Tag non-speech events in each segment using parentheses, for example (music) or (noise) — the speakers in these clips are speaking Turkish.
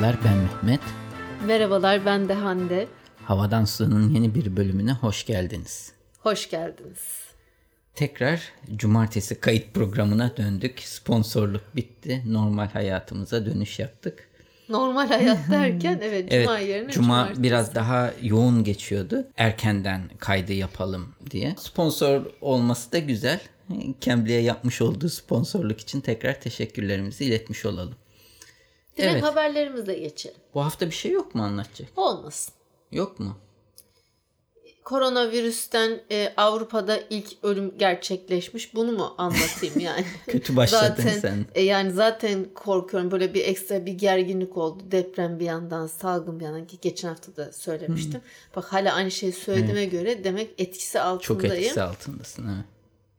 Merhabalar ben Mehmet. Merhabalar ben de Hande. Havadan Su'nun yeni bir bölümüne hoş geldiniz. Hoş geldiniz. Tekrar cumartesi kayıt programına döndük. Sponsorluk bitti. Normal hayatımıza dönüş yaptık. Normal hayat derken (laughs) evet cuma evet, yerine cuma cumartesi. biraz daha yoğun geçiyordu. Erkenden kaydı yapalım diye. Sponsor olması da güzel. Cambly'e yapmış olduğu sponsorluk için tekrar teşekkürlerimizi iletmiş olalım. Direkt evet. haberlerimizle geçelim. Bu hafta bir şey yok mu anlatacak? Olmasın. Yok mu? Koronavirüsten e, Avrupa'da ilk ölüm gerçekleşmiş. Bunu mu anlatayım (laughs) yani? Kötü başladın zaten, sen. E, yani zaten korkuyorum. Böyle bir ekstra bir gerginlik oldu. Deprem bir yandan, salgın bir yandan ki geçen hafta da söylemiştim. Bak hala aynı şeyi söylediğime göre demek etkisi Çok altındayım. etkisi altındasın. Evet.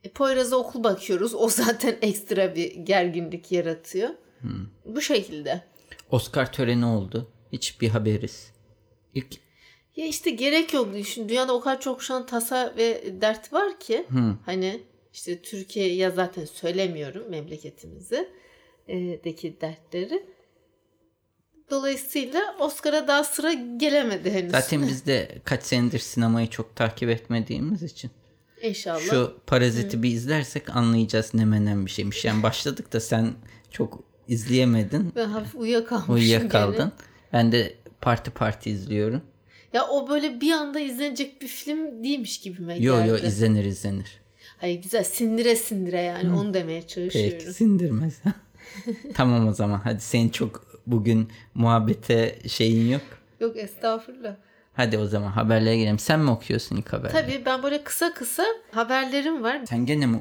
E, Poyraz'a okul bakıyoruz. O zaten (laughs) ekstra bir gerginlik yaratıyor. Bu şekilde. Oscar töreni oldu. Hiçbir haberiz. İlk Ya işte gerek yok düşün. Dünyada o kadar çok şu an tasa ve dert var ki. Hani işte Türkiye'ye zaten söylemiyorum memleketimizi e, deki dertleri. Dolayısıyla Oscar'a daha sıra gelemedi henüz. zaten biz de (laughs) kaç senedir sinemayı çok takip etmediğimiz için. İnşallah. Şu Parazit'i bir izlersek anlayacağız ne menen bir şeymiş. Yani başladık da sen çok izleyemedin. Ben hafif uyuyakalmışım Uyuyakaldın. gene. Ben de parti parti izliyorum. Ya o böyle bir anda izlenecek bir film değilmiş gibime Yo geldi. yo izlenir izlenir. Hayır güzel sindire sindire yani onu demeye çalışıyorum. Peki sindirmez. (laughs) tamam o zaman hadi senin çok bugün muhabbete şeyin yok. Yok estağfurullah. Hadi o zaman haberlere girelim. Sen mi okuyorsun ilk haberleri? Tabii ben böyle kısa kısa haberlerim var. Sen gene mi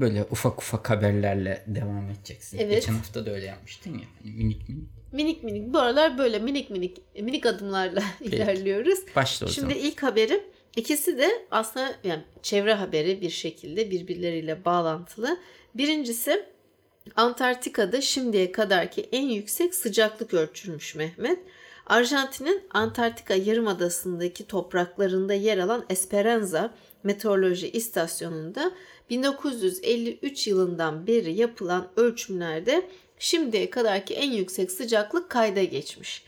böyle ufak ufak haberlerle devam edeceksin? Evet. Geçen hafta da öyle yapmıştın ya. Minik minik. Minik minik bu aralar böyle minik minik minik adımlarla (laughs) ilerliyoruz. Başla o Şimdi zaman. ilk haberim ikisi de aslında yani çevre haberi bir şekilde birbirleriyle bağlantılı. Birincisi Antarktika'da şimdiye kadarki en yüksek sıcaklık ölçülmüş Mehmet. Arjantin'in Antarktika Yarımadası'ndaki topraklarında yer alan Esperanza Meteoroloji İstasyonu'nda 1953 yılından beri yapılan ölçümlerde şimdiye kadarki en yüksek sıcaklık kayda geçmiş.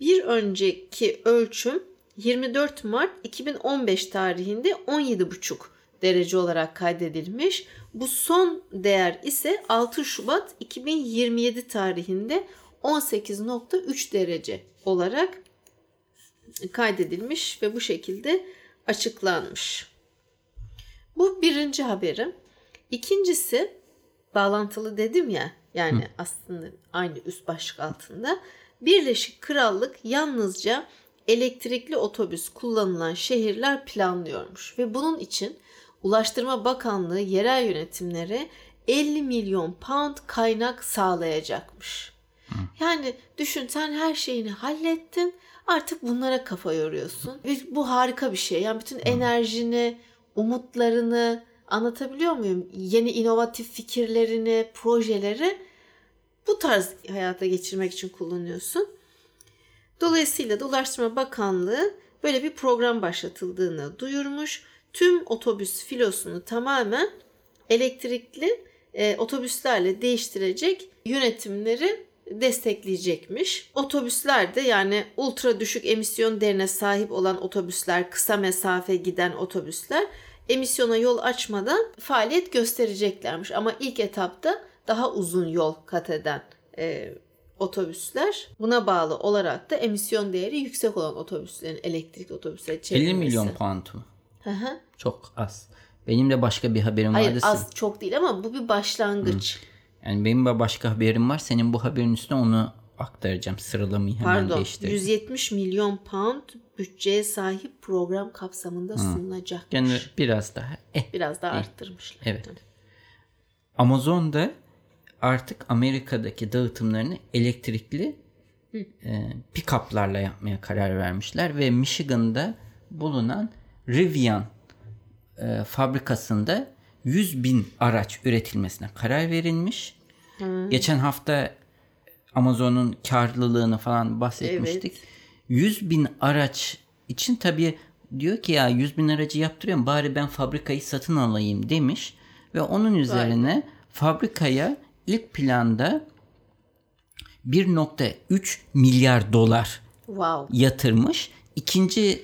Bir önceki ölçüm 24 Mart 2015 tarihinde 17,5 derece olarak kaydedilmiş. Bu son değer ise 6 Şubat 2027 tarihinde 18.3 derece olarak kaydedilmiş ve bu şekilde açıklanmış. Bu birinci haberim. İkincisi bağlantılı dedim ya yani aslında aynı üst başlık altında Birleşik Krallık yalnızca elektrikli otobüs kullanılan şehirler planlıyormuş ve bunun için Ulaştırma Bakanlığı yerel yönetimlere 50 milyon pound kaynak sağlayacakmış. Yani düşün sen her şeyini hallettin artık bunlara kafa yoruyorsun. Ve bu harika bir şey. Yani bütün enerjini, umutlarını anlatabiliyor muyum? Yeni inovatif fikirlerini, projeleri bu tarz hayata geçirmek için kullanıyorsun. Dolayısıyla da Bakanlığı böyle bir program başlatıldığını duyurmuş. Tüm otobüs filosunu tamamen elektrikli e, otobüslerle değiştirecek yönetimleri destekleyecekmiş. Otobüsler de yani ultra düşük emisyon değerine sahip olan otobüsler, kısa mesafe giden otobüsler emisyona yol açmadan faaliyet göstereceklermiş. Ama ilk etapta daha uzun yol kat eden e, otobüsler. Buna bağlı olarak da emisyon değeri yüksek olan otobüslerin elektrik otobüsleri 50 çevrilmesi. milyon pound mu? Hı hı. Çok az. Benim de başka bir haberim Hayır vardı. az çok değil ama bu bir başlangıç. Yani benim başka haberim var. Senin bu haberin üstüne onu aktaracağım. Sıralamayı hemen Pardon değiştirdim. 170 milyon pound bütçeye sahip program kapsamında sunulacakmış. Yani biraz daha. Eh, Biraz daha arttırmışlar. Evet. Amazon'da artık Amerika'daki dağıtımlarını elektrikli e, pick-up'larla yapmaya karar vermişler ve Michigan'da bulunan Rivian e, fabrikasında 100 bin araç üretilmesine karar verilmiş. Geçen hafta Amazon'un karlılığını falan bahsetmiştik. 100 bin araç için tabii diyor ki ya 100 bin aracı yaptırıyorum bari ben fabrikayı satın alayım demiş. Ve onun üzerine fabrikaya ilk planda 1.3 milyar dolar Wow. yatırmış. İkinci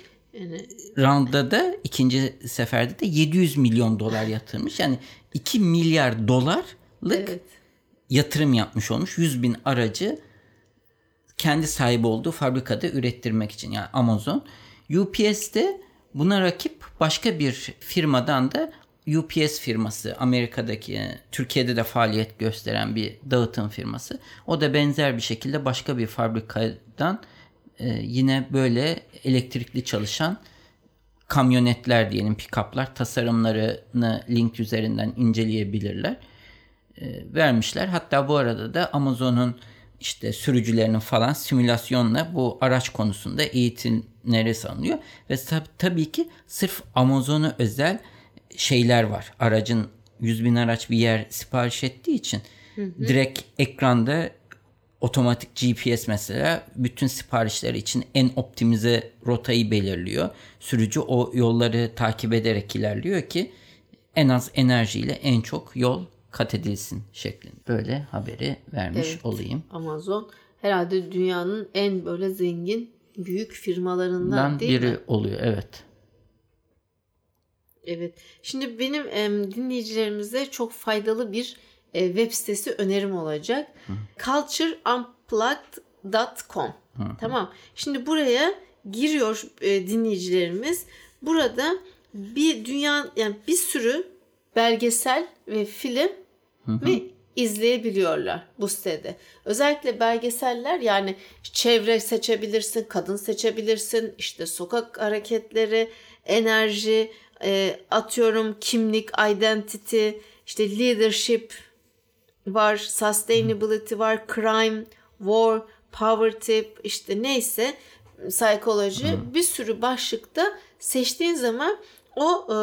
roundda da ikinci seferde de 700 milyon dolar yatırmış. Yani 2 milyar dolarlık evet. yatırım yapmış olmuş. 100 bin aracı kendi sahibi olduğu fabrikada ürettirmek için yani Amazon. UPS de buna rakip başka bir firmadan da UPS firması Amerika'daki Türkiye'de de faaliyet gösteren bir dağıtım firması. O da benzer bir şekilde başka bir fabrikadan e, yine böyle elektrikli çalışan kamyonetler diyelim pick-up'lar tasarımlarını link üzerinden inceleyebilirler. E, vermişler. Hatta bu arada da Amazon'un işte sürücülerinin falan simülasyonla bu araç konusunda eğitimleri sanılıyor. Ve tab- tabii ki sırf Amazon'a özel şeyler var. Aracın 100 bin araç bir yer sipariş ettiği için direkt ekranda otomatik GPS mesela bütün siparişleri için en optimize rotayı belirliyor. Sürücü o yolları takip ederek ilerliyor ki en az enerjiyle en çok yol kat edilsin şeklinde. Böyle haberi vermiş Evet. olayım. Amazon herhalde dünyanın en böyle zengin büyük firmalarından değil biri mi? oluyor evet. Evet. Şimdi benim em, dinleyicilerimize çok faydalı bir e, web sitesi önerim olacak. cultureunplugged.com Tamam. Şimdi buraya giriyor e, dinleyicilerimiz. Burada bir dünya yani bir sürü belgesel ve film mi izleyebiliyorlar bu sitede. Özellikle belgeseller yani çevre seçebilirsin, kadın seçebilirsin, işte sokak hareketleri, enerji, e, atıyorum kimlik, identity, işte leadership var, sustainability var, crime, war, poverty, işte neyse psikoloji bir sürü başlıkta seçtiğin zaman o e,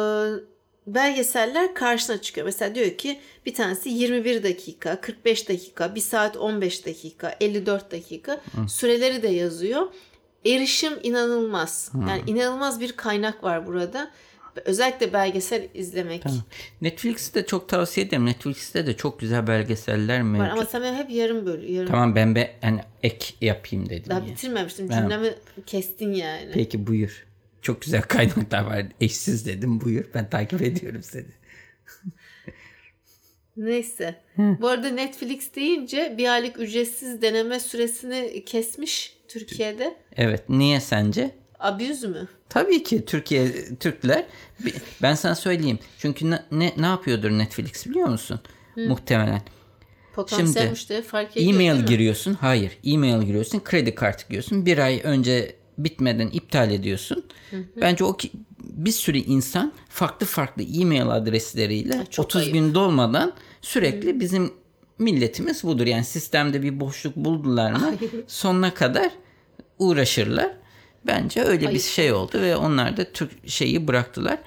belgeseller karşına çıkıyor. Mesela diyor ki bir tanesi 21 dakika, 45 dakika, 1 saat 15 dakika, 54 dakika süreleri de yazıyor. Erişim inanılmaz. Yani inanılmaz bir kaynak var burada. Özellikle belgesel izlemek Netflix'i de çok tavsiye ederim. Netflix'te de çok güzel belgeseller mevcut. var ama sen hep yarım böl yarım. Tamam ben be yani ek yapayım dedim. Daha ya. bitirmemiştim. Ben- Cümlemi kestin yani. Peki buyur. Çok güzel kaynaklar var. Eşsiz dedim buyur. Ben takip (laughs) ediyorum seni. Neyse. Bu arada Netflix deyince bir aylık ücretsiz deneme süresini kesmiş Türkiye'de. Evet niye sence? Abuse mü? Tabii ki Türkiye Türkler ben sana söyleyeyim. Çünkü ne, ne, ne yapıyordur Netflix biliyor musun? Muhtemelen. Potansiyel Şimdi, müşteri fark ediyor E-mail giriyorsun. Hayır. E-mail giriyorsun. Kredi kartı giriyorsun. Bir ay önce bitmeden iptal ediyorsun. Bence o ki, bir sürü insan farklı farklı e-mail adresleriyle çok 30 ayıp. gün dolmadan sürekli bizim milletimiz budur. Yani sistemde bir boşluk buldular mı sonuna kadar uğraşırlar. Bence öyle bir Ayıp. şey oldu ve onlar da Türk şeyi bıraktılar.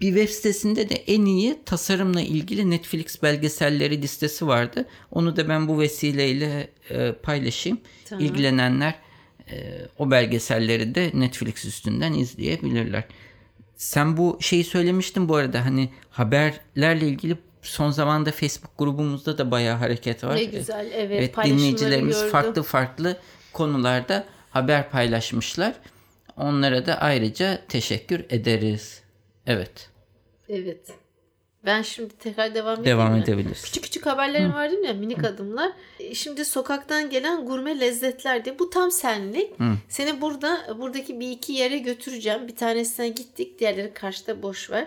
Bir web sitesinde de en iyi tasarımla ilgili Netflix belgeselleri listesi vardı. Onu da ben bu vesileyle e, paylaşayım. Tamam. İlgilenenler e, o belgeselleri de Netflix üstünden izleyebilirler. Sen bu şeyi söylemiştin bu arada hani haberlerle ilgili son zamanda Facebook grubumuzda da bayağı hareket var. Ne güzel. Evet, Evet dinleyicilerimiz gördüm. farklı farklı konularda haber paylaşmışlar. Onlara da ayrıca teşekkür ederiz. Evet. Evet. Ben şimdi tekrar devam edeyim Devam mi? edebiliriz. Küçük küçük haberlerim var değil mi? Minik adımlar. Şimdi sokaktan gelen gurme lezzetler diye. Bu tam senlik. Seni burada buradaki bir iki yere götüreceğim. Bir tanesine gittik. Diğerleri karşıda boş ver.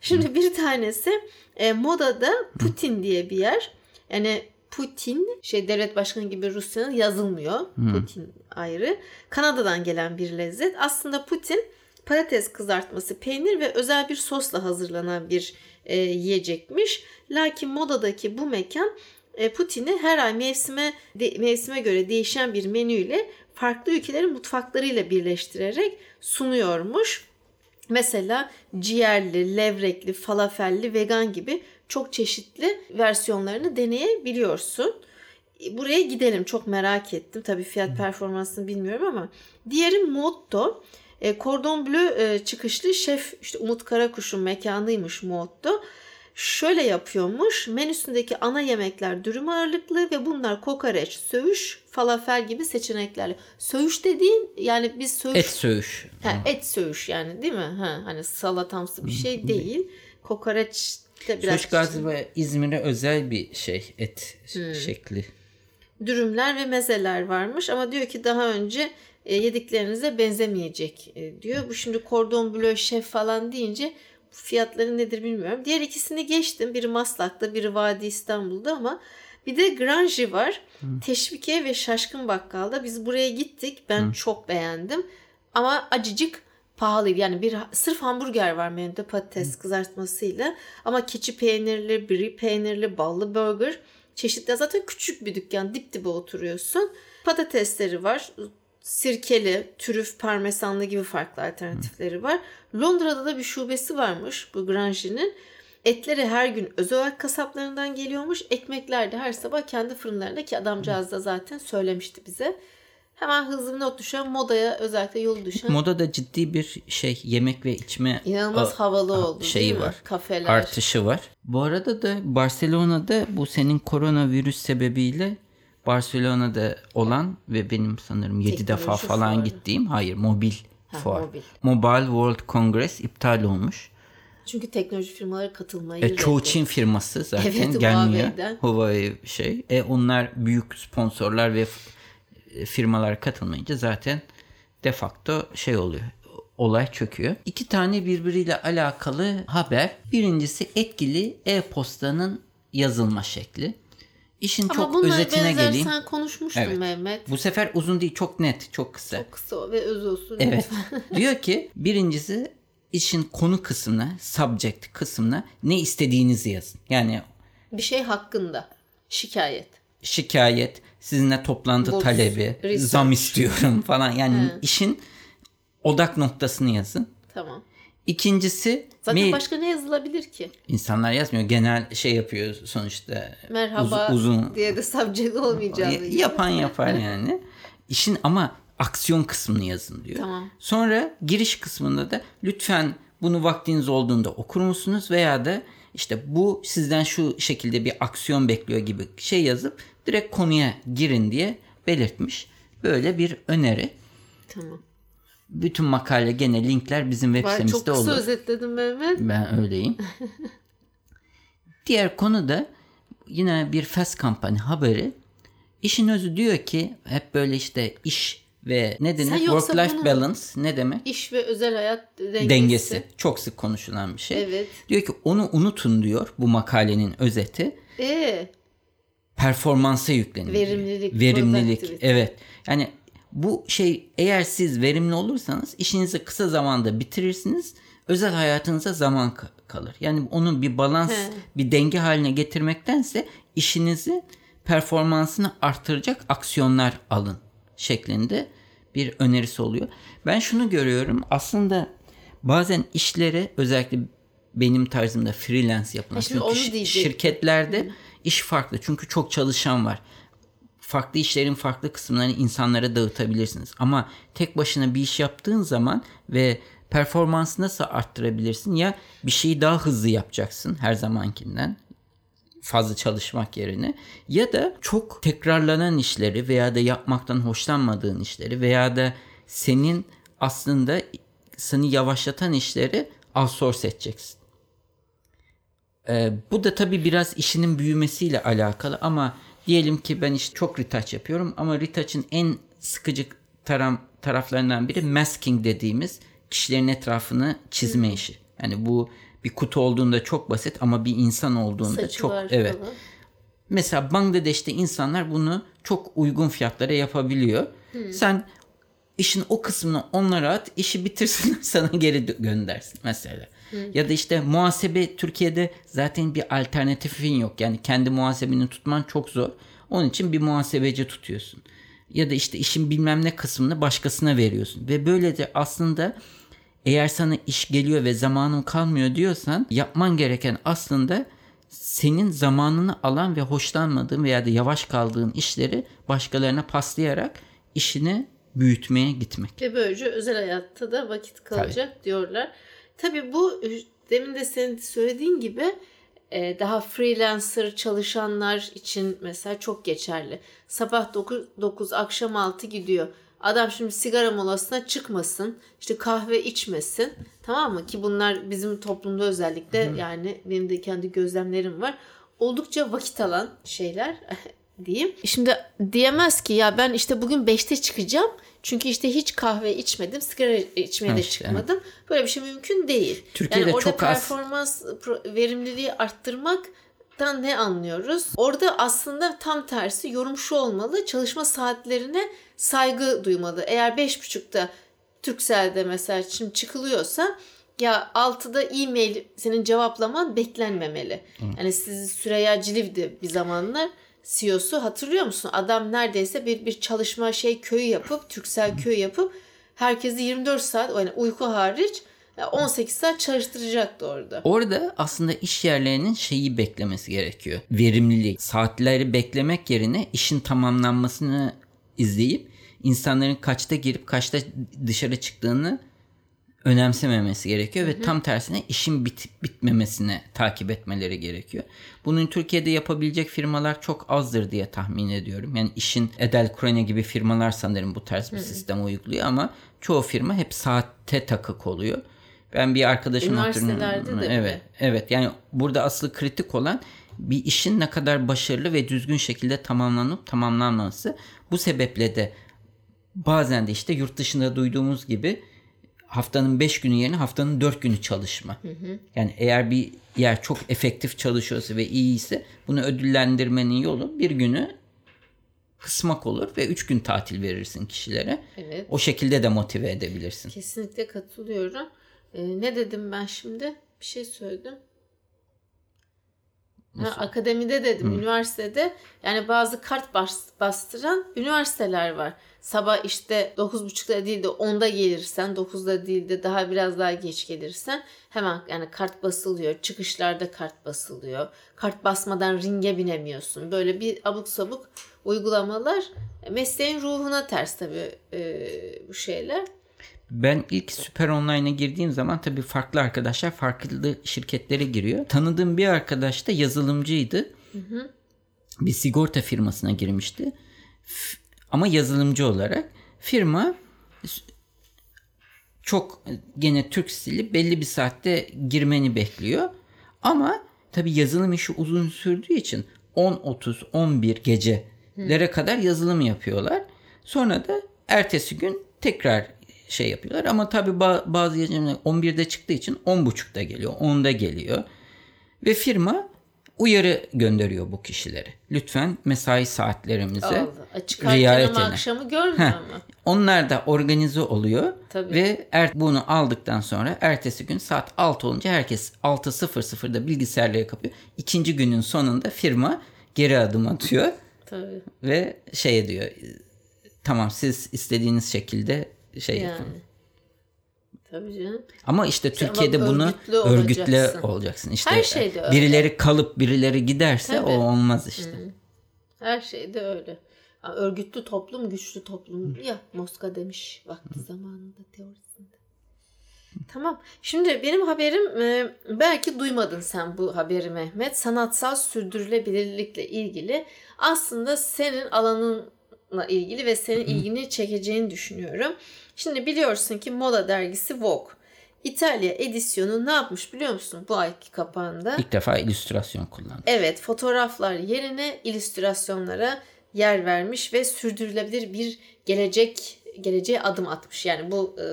Şimdi bir tanesi e, modada Putin diye bir yer. Yani Putin şey devlet başkanı gibi Rusya'nın yazılmıyor. Putin ayrı. Kanada'dan gelen bir lezzet. Aslında Putin patates kızartması, peynir ve özel bir sosla hazırlanan bir e, yiyecekmiş. Lakin modadaki bu mekan e, Putin'i her ay mevsime de- mevsime göre değişen bir menüyle farklı ülkelerin mutfaklarıyla birleştirerek sunuyormuş. Mesela ciğerli, levrekli, falafelli, vegan gibi çok çeşitli versiyonlarını deneyebiliyorsun. Buraya gidelim çok merak ettim. Tabii fiyat performansını bilmiyorum ama. Diğeri Motto. E, Cordon Bleu e, çıkışlı şef işte Umut Karakuş'un mekanıymış Motto. şöyle yapıyormuş. Menüsündeki ana yemekler dürüm ağırlıklı ve bunlar kokoreç, söğüş, falafel gibi seçeneklerle. Söğüş dediğin yani biz söğüş... Et söğüş. Ha, et söğüş yani değil mi? Ha, hani salatamsı bir şey değil. Kokoreç de biraz... Galiba İzmir'e özel bir şey et Hmm. şekli. dürümler ve mezeler varmış ama diyor ki daha önce e, yediklerinize benzemeyecek e, diyor. Bu şimdi kordon bleu şef falan deyince fiyatları nedir bilmiyorum. Diğer ikisini geçtim. Biri Maslak'ta, biri Vadi İstanbul'da ama bir de Granji var. Teşvikiye ve Şaşkın Bakkal'da. Biz buraya gittik. Ben çok beğendim. Ama acıcık pahalıydı. Yani bir sırf hamburger var menüde patates kızartmasıyla. Ama keçi peynirli, brie peynirli, ballı burger. Çeşitli zaten küçük bir dükkan. Dip dibe oturuyorsun. Patatesleri var. Sirkeli, trüf, parmesanlı gibi farklı alternatifleri var. Londra'da da bir şubesi varmış bu Grange'nin. Etleri her gün özel kasaplarından geliyormuş. Ekmekler de her sabah kendi fırınlarında ki adamcağız da zaten söylemişti bize. Hemen hızlı bir not düşen modaya özellikle yol düşen Moda da ciddi bir şey yemek ve içme inanılmaz a- havalı a- oldu şeyi değil mi? var. Kafeler. Artışı var. Bu arada da Barcelona'da bu senin koronavirüs sebebiyle Barcelona'da olan ve benim sanırım 7 defa falan fuarı. gittiğim hayır mobil Ha, fuar. mobil. Mobile World Congress iptal olmuş. Çünkü teknoloji firmaları katılmayı E, çoğu. Çin firması zaten Evet, gelmiyor. Huawei'den. Huawei şey. E, onlar büyük sponsorlar ve firmalar katılmayınca zaten de facto şey oluyor. Olay çöküyor. İki tane birbiriyle alakalı haber. Birincisi etkili e-postanın yazılma şekli. İşin Ama çok özetine geleyim. sen konuşmuştun Evet. Mehmet. Bu sefer uzun değil çok net çok kısa. Çok kısa ve öz olsun. Evet. (laughs) Diyor ki birincisi işin konu kısmına, subject kısmına ne istediğinizi yazın. Yani Bir şey hakkında. Şikayet. Şikayet, sizinle toplantı Burs, talebi, research. zam istiyorum (laughs) falan. Yani işin odak noktasını yazın. Tamam. İkincisi Zaten mail- başka ne yazılabilir ki? insanlar yazmıyor. Genel şey yapıyor sonuçta. Merhaba Uz- uzun diye de subject olmayacağını. Yapan yapar yani. İşin ama aksiyon kısmını yazın diyor. Tamam. Sonra giriş kısmında da lütfen bunu vaktiniz olduğunda okur musunuz veya da işte bu sizden şu şekilde bir aksiyon bekliyor gibi şey yazıp direkt konuya girin diye belirtmiş. Böyle bir öneri. Tamam. Bütün makale gene linkler bizim web Var, çok sitemizde kısa olur. özetledim Mehmet. Ben öyleyim. (laughs) Diğer konu da yine bir fast company haberi. İşin özü diyor ki hep böyle işte iş ve ne denir? Work life balance ne demek? İş ve özel hayat dengesi. Dengesi. Çok sık konuşulan bir şey. Evet. Diyor ki onu unutun diyor bu makalenin özeti. Ee, Performansa yüklenin. diyor. Verimlilik, Verimlilik. productivity. Evet. Yani bu şey eğer siz verimli olursanız işinizi kısa zamanda bitirirsiniz. Özel hayatınıza zaman ka- kalır. Yani onun bir balans, He. bir denge haline getirmektense işinizi performansını artıracak aksiyonlar alın şeklinde bir önerisi oluyor. Ben şunu görüyorum. Aslında bazen işlere özellikle benim tarzımda freelance yapılan şimdi çünkü şirketlerde iş farklı. Çünkü çok çalışan var farklı işlerin farklı kısımlarını insanlara dağıtabilirsiniz. Ama tek başına bir iş yaptığın zaman ve performansını nasıl arttırabilirsin? Ya bir şeyi daha hızlı yapacaksın her zamankinden fazla çalışmak yerine ya da çok tekrarlanan işleri veya da yapmaktan hoşlanmadığın işleri veya da senin aslında seni yavaşlatan işleri outsource edeceksin. Ee, bu da tabii biraz işinin büyümesiyle alakalı ama diyelim ki ben işte çok retouch yapıyorum ama retouch'ın en sıkıcı taram, taraflarından biri masking dediğimiz kişilerin etrafını çizme işi. Yani bu bir kutu olduğunda çok basit ama bir insan olduğunda saçı çok var evet. falan. Mesela Bangladeş'te insanlar bunu çok uygun fiyatlara yapabiliyor. Sen işin o kısmını onlara at, işi bitirsin (laughs) sana geri göndersin mesela. Ya da işte muhasebe Türkiye'de zaten bir alternatifin yok. Yani kendi muhasebeni tutman çok zor. Onun için bir muhasebeci tutuyorsun. Ya da işte işin bilmem ne kısmını başkasına veriyorsun. Ve böylece aslında eğer sana iş geliyor ve zamanın kalmıyor diyorsan yapman gereken aslında senin zamanını alan ve hoşlanmadığın veya da yavaş kaldığın işleri başkalarına paslayarak işini büyütmeye gitmek. Ve böylece özel hayatta da vakit kalacak diyorlar. Tabii bu demin de senin söylediğin gibi e, daha freelancer çalışanlar için mesela çok geçerli. Sabah 9, 9 akşam 6 gidiyor. Adam şimdi sigara molasına çıkmasın. işte kahve içmesin. Tamam mı? Ki bunlar bizim toplumda özellikle yani benim de kendi gözlemlerim var. Oldukça vakit alan şeyler (laughs) diyeyim. Şimdi diyemez ki ya ben işte bugün 5'te çıkacağım. Çünkü işte hiç kahve içmedim, sigara içmeye Ha de işte, çıkmadım. Böyle bir şey mümkün değil. Türkiye'de yani orada çok az- performans pro- verimliliği arttırmaktan ne anlıyoruz? Orada aslında tam tersi yorum şu olmalı. Çalışma saatlerine saygı duymalı. Eğer beş buçukta Türkcell'de mesela şimdi çıkılıyorsa ya 6'da e-mail senin cevaplaman beklenmemeli. Yani siz Süreyya Ciliv'di bir zamanlar CEO'su hatırlıyor musun? Adam neredeyse bir bir çalışma şey köyü yapıp Türksel köyü yapıp herkesi 24 saat yani uyku hariç 18 saat çalıştıracaktı orada. Orada aslında iş yerlerinin şeyi beklemesi gerekiyor. Verimlilik. Saatleri beklemek yerine işin tamamlanmasını izleyip insanların kaçta girip kaçta dışarı çıktığını önemsememesi gerekiyor ve tam tersine işin bitip bitmemesine takip etmeleri gerekiyor. Bunun Türkiye'de yapabilecek firmalar çok azdır diye tahmin ediyorum. Yani işin Edel Krone gibi firmalar sanırım bu tarz bir sistem uyguluyor ama çoğu firma hep saatte takık oluyor. Ben bir arkadaşım Üniversitelerde de Evet. Evet. Yani burada asıl kritik olan bir işin ne kadar başarılı ve düzgün şekilde tamamlanıp tamamlanması. Bu sebeple de bazen de işte yurt dışında duyduğumuz gibi haftanın 5 günü yerine haftanın 4 günü çalışma. Yani eğer bir yer çok efektif çalışıyorsa ve iyiyse bunu ödüllendirmenin yolu bir günü kısmak olur ve 3 gün tatil verirsin kişilere. Evet. O şekilde de motive edebilirsin. Kesinlikle katılıyorum. Ee, ne dedim ben şimdi? Bir şey söyledim. Ha, akademide dedim, üniversitede yani bazı kart bas- bastıran üniversiteler var. Sabah işte 9.30'da değil de 10'da gelirsen, 9'da değil de daha biraz daha geç gelirsen hemen yani kart basılıyor. Çıkışlarda kart basılıyor. Kart basmadan ringe binemiyorsun. Böyle bir abuk sabuk uygulamalar mesleğin ruhuna ters tabii e, bu şeyler. Ben ilk Süper Online'a girdiğim zaman tabii farklı arkadaşlar farklı şirketlere giriyor. Tanıdığım bir arkadaş da yazılımcıydı. Bir sigorta firmasına girmişti. Ama yazılımcı olarak firma çok e, gene Türk stili belli bir saatte girmeni bekliyor. Ama tabii yazılım işi uzun sürdüğü için 10-30-11 gecelere kadar yazılım yapıyorlar. Sonra da ertesi gün tekrar şey yapıyorlar. Ama tabii ba- bazı yazılımlar 11'de çıktığı için 10.30'da geliyor, 10'da geliyor. Ve firma uyarı gönderiyor bu kişilere. Lütfen mesai saatlerimize Allah. Çıkarken riayet edin. akşamı görmüyor mu? Onlar da organize oluyor Tabii. ve er, bunu aldıktan sonra ertesi gün saat 6 olunca herkes 6.00'da bilgisayarları kapıyor. İkinci günün sonunda firma geri adım atıyor Tabii. ve şey diyor tamam siz istediğiniz şekilde şey. Yani. Tabii canım. Ama işte ama Türkiye'de bunu örgütlü örgütle olacaksın. olacaksın. İşte Her şeyde öyle. birileri kalıp birileri giderse Tabii. o olmaz işte. Her şeyde öyle. Örgütlü toplum güçlü toplum ya Moska demiş vakti zamanında teorisinde. Tamam. Şimdi benim haberim e, belki duymadın sen bu haberi Mehmet. Sanatsal sürdürülebilirlikle ilgili aslında senin alanınla ilgili ve senin ilgini çekeceğini düşünüyorum. Şimdi biliyorsun ki moda dergisi Vogue İtalya edisyonu ne yapmış biliyor musun bu ayki kapağında? İlk defa illüstrasyon kullandı. Evet, fotoğraflar yerine illüstrasyonlara yer vermiş ve sürdürülebilir bir gelecek geleceğe adım atmış. Yani bu e,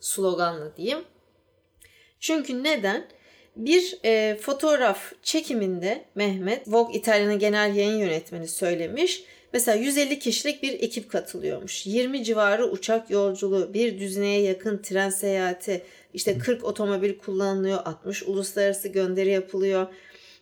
sloganla diyeyim. Çünkü neden? Bir e, fotoğraf çekiminde Mehmet, Vogue İtalya'nın genel yayın yönetmeni söylemiş. Mesela 150 kişilik bir ekip katılıyormuş. 20 civarı uçak yolculuğu, bir düzineye yakın tren seyahati, işte 40 otomobil kullanılıyor, 60 uluslararası gönderi yapılıyor.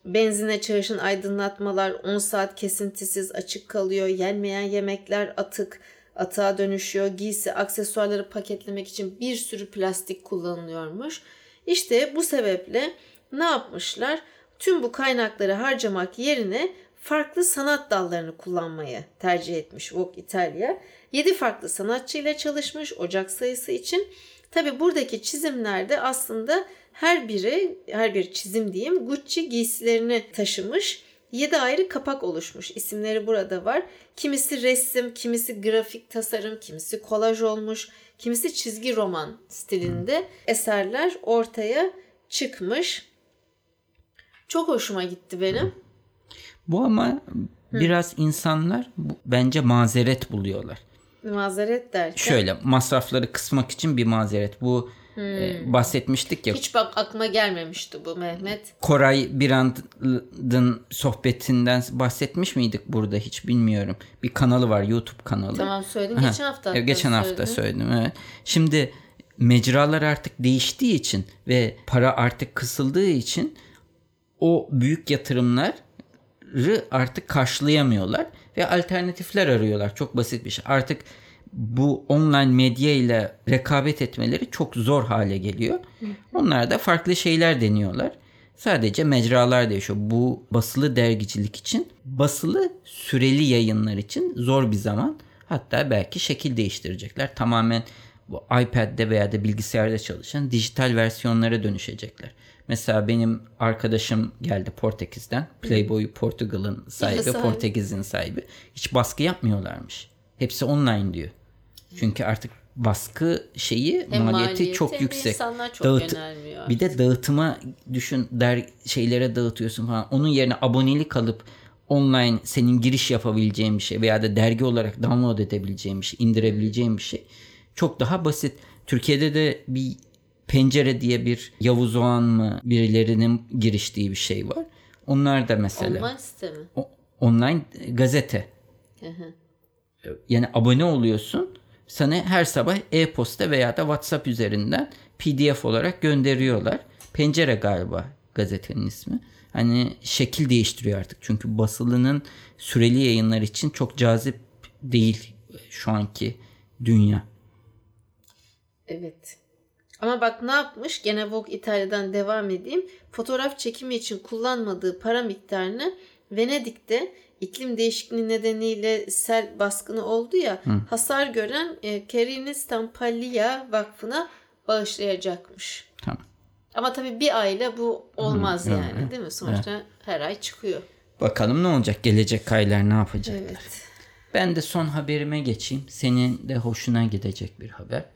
Benzine çalışan aydınlatmalar 10 saat kesintisiz açık kalıyor. Yenmeyen yemekler atık, atığa dönüşüyor. Giysi, aksesuarları paketlemek için bir sürü plastik kullanılıyormuş. İşte bu sebeple ne yapmışlar? Tüm bu kaynakları harcamak yerine farklı sanat dallarını kullanmayı tercih etmiş Vogue İtalya. 7 farklı sanatçıyla çalışmış Ocak sayısı için. Tabi buradaki çizimlerde aslında her biri, her bir çizim diyeyim Gucci giysilerini taşımış. 7 ayrı kapak oluşmuş. İsimleri burada var. Kimisi resim, kimisi grafik tasarım, kimisi kolaj olmuş, kimisi çizgi roman stilinde eserler ortaya çıkmış. Çok hoşuma gitti benim. Bu ama biraz insanlar bence mazeret buluyorlar. Mazeret derken. Şöyle masrafları kısmak için bir mazeret. Bu e, bahsetmiştik ya Hiç bak aklıma gelmemişti bu Mehmet. Koray Birand'ın sohbetinden bahsetmiş miydik burada hiç bilmiyorum. Bir kanalı var YouTube kanalı. Tamam söyledim. Geçen hafta. evet, geçen hafta söyledim. söyledim. Evet. Şimdi mecralar artık değiştiği için ve para artık kısıldığı için o büyük yatırımları artık karşılayamıyorlar ve alternatifler arıyorlar. Çok basit bir şey. Artık bu online medya ile rekabet etmeleri çok zor hale geliyor. Onlar da farklı şeyler deniyorlar. Sadece mecralar değişiyor. Bu basılı dergicilik için, basılı süreli yayınlar için zor bir zaman. Hatta belki şekil değiştirecekler. Tamamen bu iPad'de veya da bilgisayarda çalışan dijital versiyonlara dönüşecekler. Mesela benim arkadaşım geldi Portekiz'den. Playboy Portugal'ın sahibi, sahibi. Portekiz'in sahibi. Hiç baskı yapmıyorlarmış. Hepsi online diyor. Çünkü artık baskı şeyi Hem maliyeti maliyeti çok yüksek. çok Dağıt- bir de dağıtıma düşün der şeylere dağıtıyorsun falan. Onun yerine abonelik alıp online senin giriş yapabileceğin bir şey veya da dergi olarak download edebileceğin bir şey, indirebileceğin bir şey. Çok daha basit. Türkiye'de de bir pencere diye bir Yavuz Oğan mı birilerinin giriştiği bir şey var. Onlar da mesela Online site mi? o- online gazete. Hı hı. Yani abone oluyorsun. Sana her sabah e-posta veya da WhatsApp üzerinden PDF olarak gönderiyorlar. Pencere galiba gazetenin ismi. Hani şekil değiştiriyor artık. Çünkü basılının süreli yayınlar için çok cazip değil şu anki dünya. Evet. Ama bak ne yapmış? Gene Vogue İtalya'dan devam edeyim. Fotoğraf çekimi için kullanmadığı para miktarını Venedik'te iklim değişikliği nedeniyle sel baskını oldu ya hasar gören e, Carini Stampaglia Vakfı'na bağışlayacakmış. Tamam. Ama tabii bir ayla bu olmaz Hı, yani evet, değil mi? Sonuçta her ay çıkıyor. Bakalım ne olacak? Gelecek aylar ne yapacak? Evet. Ben de son haberime geçeyim. Senin de hoşuna gidecek bir haber.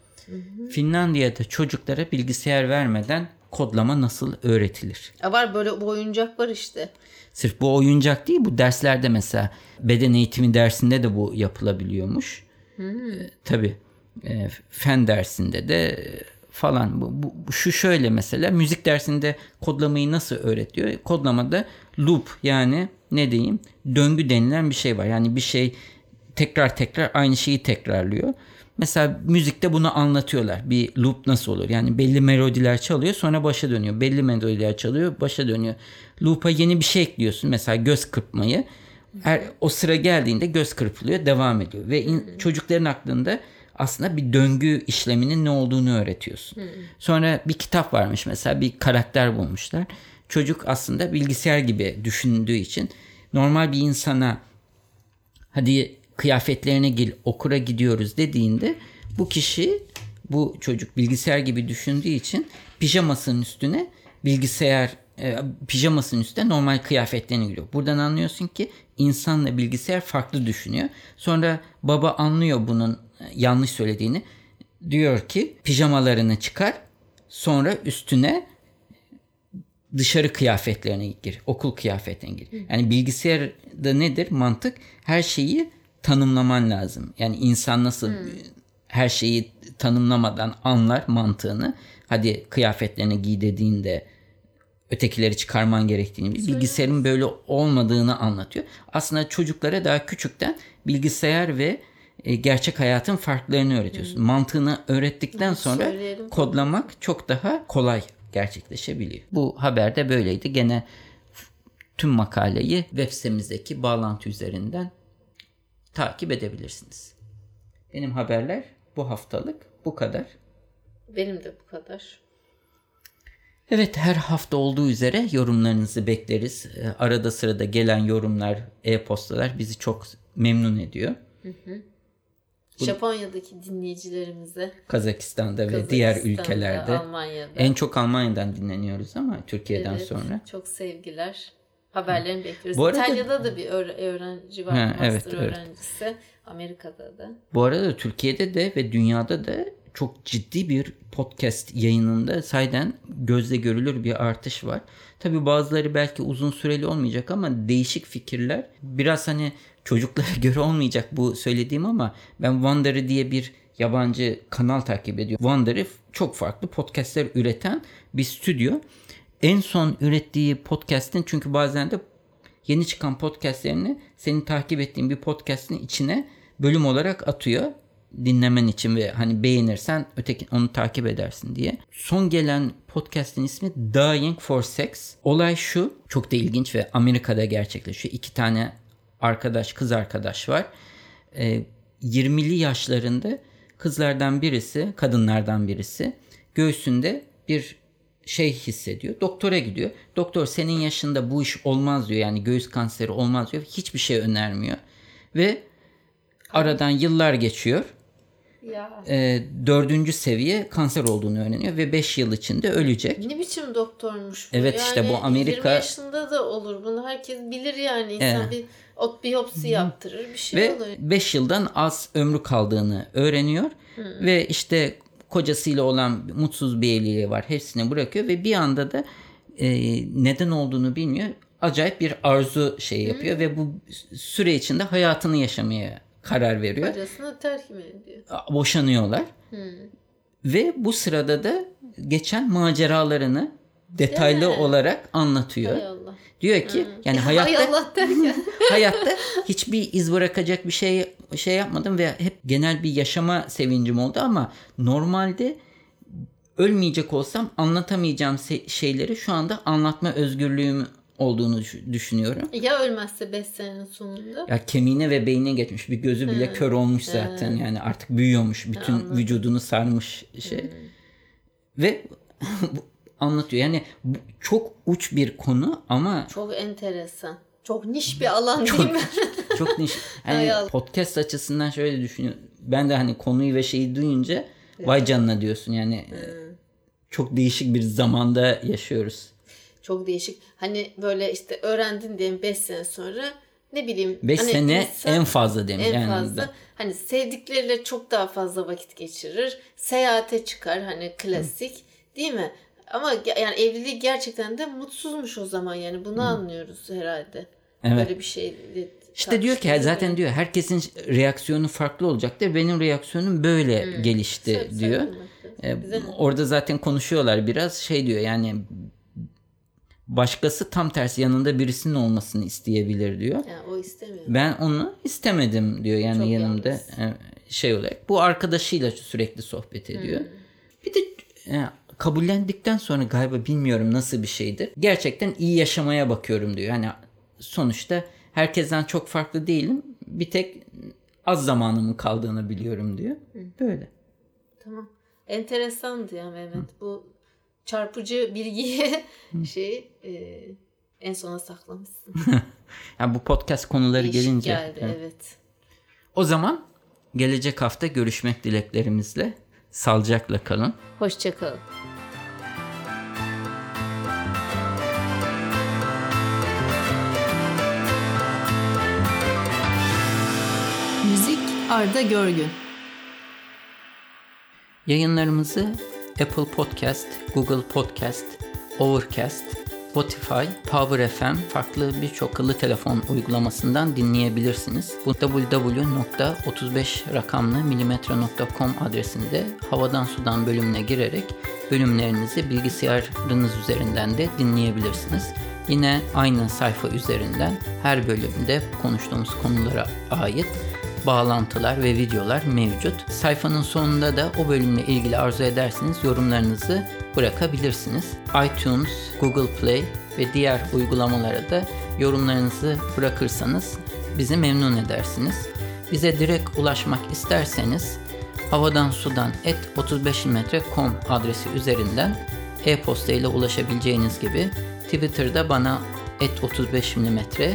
Finlandiya'da çocuklara bilgisayar vermeden kodlama nasıl öğretilir? Ya var böyle bu oyuncak var işte. Sırf bu oyuncak değil bu derslerde mesela beden eğitimi dersinde de bu yapılabiliyormuş. Ee, tabii e, fen dersinde de e, falan bu, bu- bu- şu şöyle mesela müzik dersinde kodlamayı nasıl öğretiyor? Kodlamada loop yani ne diyeyim döngü denilen bir şey var. Yani bir şey tekrar tekrar aynı şeyi tekrarlıyor. Mesela müzikte bunu anlatıyorlar. Bir loop nasıl olur? Yani belli melodiler çalıyor sonra başa dönüyor. Belli melodiler çalıyor başa dönüyor. Loop'a yeni bir şey ekliyorsun. Mesela göz kırpmayı. Her, o sıra geldiğinde göz kırpılıyor devam ediyor. Ve in- çocukların aklında aslında bir döngü işleminin ne olduğunu öğretiyorsun. Sonra bir kitap varmış mesela bir karakter bulmuşlar. Çocuk aslında bilgisayar gibi düşündüğü için normal bir insana hadi kıyafetlerine gir okura gidiyoruz dediğinde bu kişi bu çocuk bilgisayar gibi düşündüğü için pijamasının üstüne bilgisayar e, pijamasının üstüne normal kıyafetlerini giriyor. Buradan anlıyorsun ki insanla bilgisayar farklı düşünüyor. Sonra baba anlıyor bunun e, yanlış söylediğini. Diyor ki pijamalarını çıkar sonra üstüne dışarı kıyafetlerine gir. Okul kıyafetine gir. Yani bilgisayarda nedir mantık? Her şeyi tanımlaman lazım. Yani insan nasıl her şeyi tanımlamadan anlar mantığını. Hadi kıyafetlerini giy dediğinde ötekileri çıkarman gerektiğini, bilgisayarın böyle olmadığını anlatıyor. Aslında çocuklara daha küçükten bilgisayar ve e, gerçek hayatın farklarını öğretiyorsun. Mantığını öğrettikten sonra söyleyelim. kodlamak çok daha kolay gerçekleşebiliyor. Bu haber de böyleydi. Gene tüm makaleyi web sitemizdeki bağlantı üzerinden takip edebilirsiniz. Benim haberler bu haftalık bu kadar. Benim de bu kadar. Evet her hafta olduğu üzere yorumlarınızı bekleriz. Ee, Arada sırada gelen yorumlar, e-postalar bizi çok memnun ediyor. Japonya'daki dinleyicilerimize, Kazakistan'da ve diğer Kazakistan'da, ülkelerde. Almanya'da. En çok Almanya'dan dinleniyoruz ama Türkiye'den Evet, sonra. Çok sevgiler. Haberlerini bekliyoruz. Bu arada- İtalya'da da bir öğre- öğrenci var. Ha, master evet, evet. öğrencisi. Amerika'da da. Bu arada Türkiye'de de ve dünyada da çok ciddi bir podcast yayınında sayeden gözle görülür bir artış var. Tabi bazıları belki uzun süreli olmayacak ama değişik fikirler biraz hani çocuklara (laughs) göre olmayacak bu söylediğim ama ben Wander'ı diye bir yabancı kanal takip ediyorum. Wander'ı çok farklı podcastler üreten bir stüdyo. En son ürettiği podcast'in çünkü bazen de yeni çıkan podcastlerini senin takip ettiğin bir podcast'in içine bölüm olarak atıyor dinlemen için ve hani beğenirsen öteki onu takip edersin diye. Son gelen podcast'in ismi Dying for Sex. Olay şu, çok da ilginç ve Amerika'da gerçekleşiyor. İki tane arkadaş, kız arkadaş var. Ee, 20'li yaşlarında kızlardan birisi, kadınlardan birisi göğsünde bir şey hissediyor. Doktora gidiyor. Doktor senin yaşında bu iş olmaz diyor. Yani göğüs kanseri olmaz diyor. Hiçbir şey önermiyor. Ve aradan yıllar geçiyor. Ya. Ee, dördüncü seviye kanser olduğunu öğreniyor ve 5 yıl içinde ölecek. Ne biçim doktormuş bu? Evet işte bu Amerika- 20 yaşında da olur. Bunu herkes bilir yani. İnsan Evet. bir ot biyopsi yaptırır. Bir şey Ve oluyor. 5 yıldan az ömrü kaldığını öğreniyor. Ve işte kocasıyla olan mutsuz bir evliliği var. Hepsini bırakıyor ve bir anda da e, neden olduğunu bilmiyor. Acayip bir arzu şey yapıyor ve bu süre içinde hayatını yaşamaya karar veriyor. Kocasını terk mi ediyor? Boşanıyorlar. Ve bu sırada da geçen maceralarını detaylı Değil mi? olarak anlatıyor. Hay Allah. Diyor ki yani (laughs) Hay hayatta Allah derken. (laughs) hayatta hiçbir iz bırakacak bir şey şey yapmadım ve hep genel bir yaşama sevincim oldu ama normalde ölmeyecek olsam anlatamayacağım şeyleri şu anda anlatma özgürlüğüm olduğunu düş- düşünüyorum. ya ölmezse 5 senenin sonunda? Ya kemiğine ve beynine geçmiş bir gözü bile kör olmuş zaten yani artık büyüyormuş bütün anladım. vücudunu sarmış şey ve (laughs) bu- anlatıyor yani çok uç bir konu ama Çok enteresan. Çok niş bir alan Çok- değil mi? Çok niş. (laughs) Hani podcast açısından şöyle düşünüyorum. Ben de hani konuyu ve şeyi duyunca vay canına diyorsun yani. e, Çok değişik bir zamanda yaşıyoruz. Çok değişik. Hani böyle işte öğrendin diyelim 5 sene sonra ne bileyim. 5 hani sene insan en fazla demiş. en yani fazla hani sevdikleriyle çok daha fazla vakit geçirir. Seyahate çıkar hani klasik değil mi? Ama yani evliliği gerçekten de mutsuzmuş o zaman yani bunu anlıyoruz herhalde. Evet. Böyle bir şey. İşte diyor ki zaten diyor herkesin reaksiyonu farklı olacaktır. Benim reaksiyonum böyle gelişti diyor. E, orada zaten konuşuyorlar biraz şey diyor yani başkası tam tersi yanında birisinin olmasını isteyebilir diyor. Yani o istemiyor. Ben onu istemedim diyor yani Çok yanımda yalnız. e, şey olarak. Bu arkadaşıyla sürekli sohbet ediyor. Bir de e, kabullendikten sonra galiba bilmiyorum nasıl bir şeydir. Gerçekten iyi yaşamaya bakıyorum diyor. Hani sonuçta herkesten çok farklı değilim. Bir tek az zamanımın kaldığını biliyorum diyor. Böyle. Tamam. Enteresandı ya Mehmet. Bu çarpıcı bilgiyi (laughs) şey e, en sona saklamışsın. (laughs) Yani bu podcast konuları Değişik gelince. geldi Evet. evet. O zaman gelecek hafta görüşmek dileklerimizle. Sağlıcakla kalın. Hoşçakalın. Arda Görgün. Yayınlarımızı Apple Podcast, Google Podcast, Overcast, Spotify, Power FM farklı birçok akıllı telefon uygulamasından dinleyebilirsiniz. Bu www.35 rakamlı milimetre.com adresinde havadan sudan bölümüne girerek bölümlerinizi bilgisayarınız üzerinden de dinleyebilirsiniz. Yine aynı sayfa üzerinden her bölümde konuştuğumuz konulara ait bağlantılar ve videolar mevcut. Sayfanın sonunda da o bölümle ilgili arzu ederseniz yorumlarınızı bırakabilirsiniz. iTunes, Google Play ve diğer uygulamalara da yorumlarınızı bırakırsanız bizi memnun edersiniz. Bize direkt ulaşmak isterseniz havadan sudan et 35mm.com adresi üzerinden e-posta ile ulaşabileceğiniz gibi Twitter'da bana et 35mm